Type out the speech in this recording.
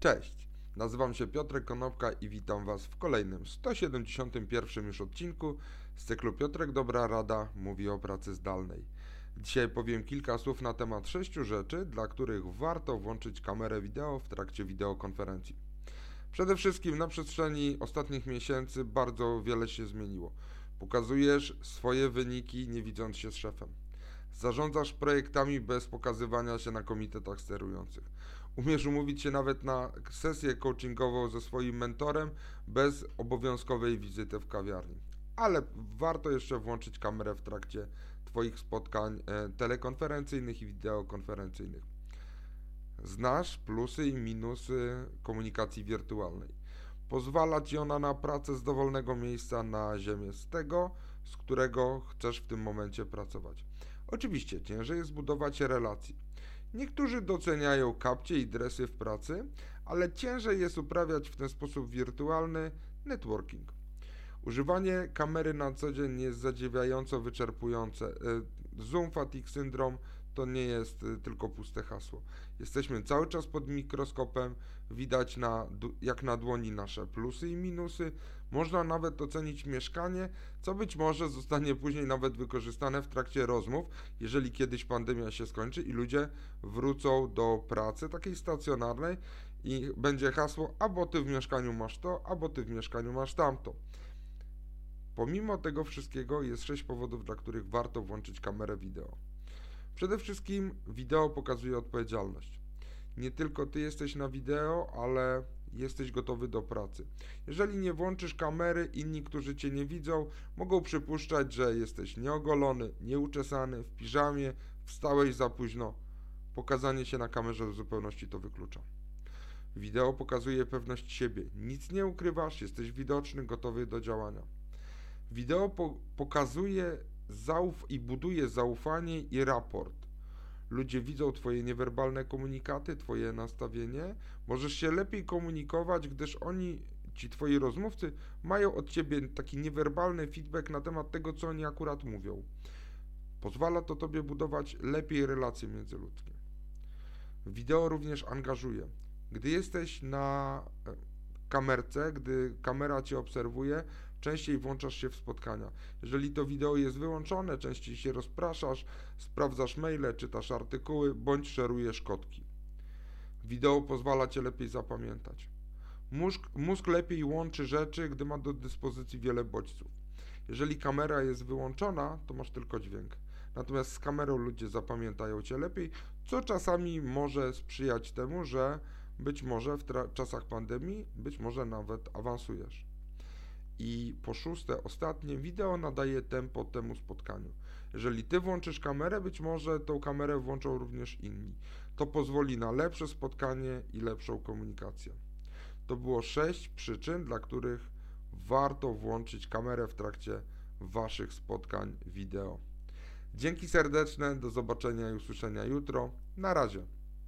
Cześć, nazywam się Piotrek Konopka i witam Was w kolejnym 171 już odcinku z cyklu Piotrek Dobra Rada mówi o pracy zdalnej. Dzisiaj powiem kilka słów na temat sześciu rzeczy, dla których warto włączyć kamerę wideo w trakcie wideokonferencji. Przede wszystkim na przestrzeni ostatnich miesięcy bardzo wiele się zmieniło. Pokazujesz swoje wyniki nie widząc się z szefem. Zarządzasz projektami bez pokazywania się na komitetach sterujących. Umiesz umówić się nawet na sesję coachingową ze swoim mentorem bez obowiązkowej wizyty w kawiarni. Ale warto jeszcze włączyć kamerę w trakcie Twoich spotkań e, telekonferencyjnych i wideokonferencyjnych. Znasz plusy i minusy komunikacji wirtualnej. Pozwala Ci ona na pracę z dowolnego miejsca na ziemię, z tego, z którego chcesz w tym momencie pracować. Oczywiście ciężej jest budować relacje. Niektórzy doceniają kapcie i dresy w pracy, ale ciężej jest uprawiać w ten sposób wirtualny networking. Używanie kamery na co dzień jest zadziwiająco wyczerpujące. E, Zoom fatigue syndrome to nie jest y, tylko puste hasło. Jesteśmy cały czas pod mikroskopem, widać na, jak na dłoni nasze plusy i minusy. Można nawet ocenić mieszkanie, co być może zostanie później nawet wykorzystane w trakcie rozmów, jeżeli kiedyś pandemia się skończy i ludzie wrócą do pracy takiej stacjonarnej i będzie hasło: albo ty w mieszkaniu masz to, albo ty w mieszkaniu masz tamto. Pomimo tego wszystkiego jest sześć powodów, dla których warto włączyć kamerę wideo. Przede wszystkim wideo pokazuje odpowiedzialność. Nie tylko ty jesteś na wideo, ale jesteś gotowy do pracy. Jeżeli nie włączysz kamery, inni, którzy cię nie widzą, mogą przypuszczać, że jesteś nieogolony, nieuczesany, w piżamie, wstałeś za późno. Pokazanie się na kamerze w zupełności to wyklucza. Wideo pokazuje pewność siebie. Nic nie ukrywasz, jesteś widoczny, gotowy do działania. Wideo po pokazuje zauf i buduje zaufanie i raport. Ludzie widzą Twoje niewerbalne komunikaty, Twoje nastawienie. Możesz się lepiej komunikować, gdyż oni, ci Twoi rozmówcy, mają od Ciebie taki niewerbalny feedback na temat tego, co oni akurat mówią. Pozwala to Tobie budować lepiej relacje międzyludzkie. Wideo również angażuje. Gdy jesteś na e, kamerce, gdy kamera Cię obserwuje, częściej włączasz się w spotkania. Jeżeli to wideo jest wyłączone, częściej się rozpraszasz, sprawdzasz maile, czytasz artykuły bądź szerujesz kotki. Wideo pozwala Cię lepiej zapamiętać. Mózg, mózg lepiej łączy rzeczy, gdy ma do dyspozycji wiele bodźców. Jeżeli kamera jest wyłączona, to masz tylko dźwięk. Natomiast z kamerą ludzie zapamiętają Cię lepiej, co czasami może sprzyjać temu, że być może w czasach pandemii, być może nawet awansujesz. I po szóste, ostatnie, wideo nadaje tempo temu spotkaniu. Jeżeli ty włączysz kamerę, być może tą kamerę włączą również inni. To pozwoli na lepsze spotkanie i lepszą komunikację. To było sześć przyczyn, dla których warto włączyć kamerę w trakcie waszych spotkań wideo. Dzięki serdeczne, do zobaczenia i usłyszenia jutro. Na razie.